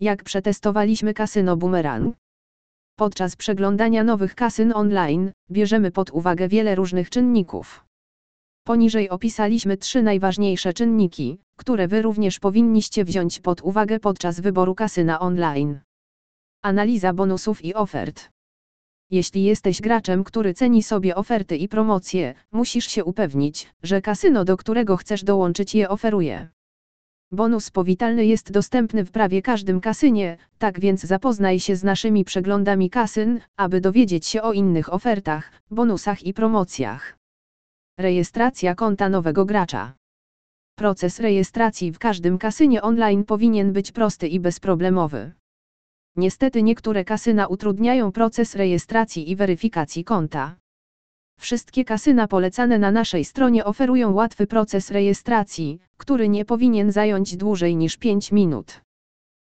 Jak przetestowaliśmy kasyno Boomerang? Podczas przeglądania nowych kasyn online, bierzemy pod uwagę wiele różnych czynników. Poniżej opisaliśmy trzy najważniejsze czynniki, które Wy również powinniście wziąć pod uwagę podczas wyboru kasyna online. Analiza bonusów i ofert. Jeśli jesteś graczem, który ceni sobie oferty i promocje, musisz się upewnić, że kasyno, do którego chcesz dołączyć, je oferuje. Bonus powitalny jest dostępny w prawie każdym kasynie, tak więc zapoznaj się z naszymi przeglądami kasyn, aby dowiedzieć się o innych ofertach, bonusach i promocjach. Rejestracja konta nowego gracza. Proces rejestracji w każdym kasynie online powinien być prosty i bezproblemowy. Niestety niektóre kasyna utrudniają proces rejestracji i weryfikacji konta. Wszystkie kasyna polecane na naszej stronie oferują łatwy proces rejestracji, który nie powinien zająć dłużej niż 5 minut.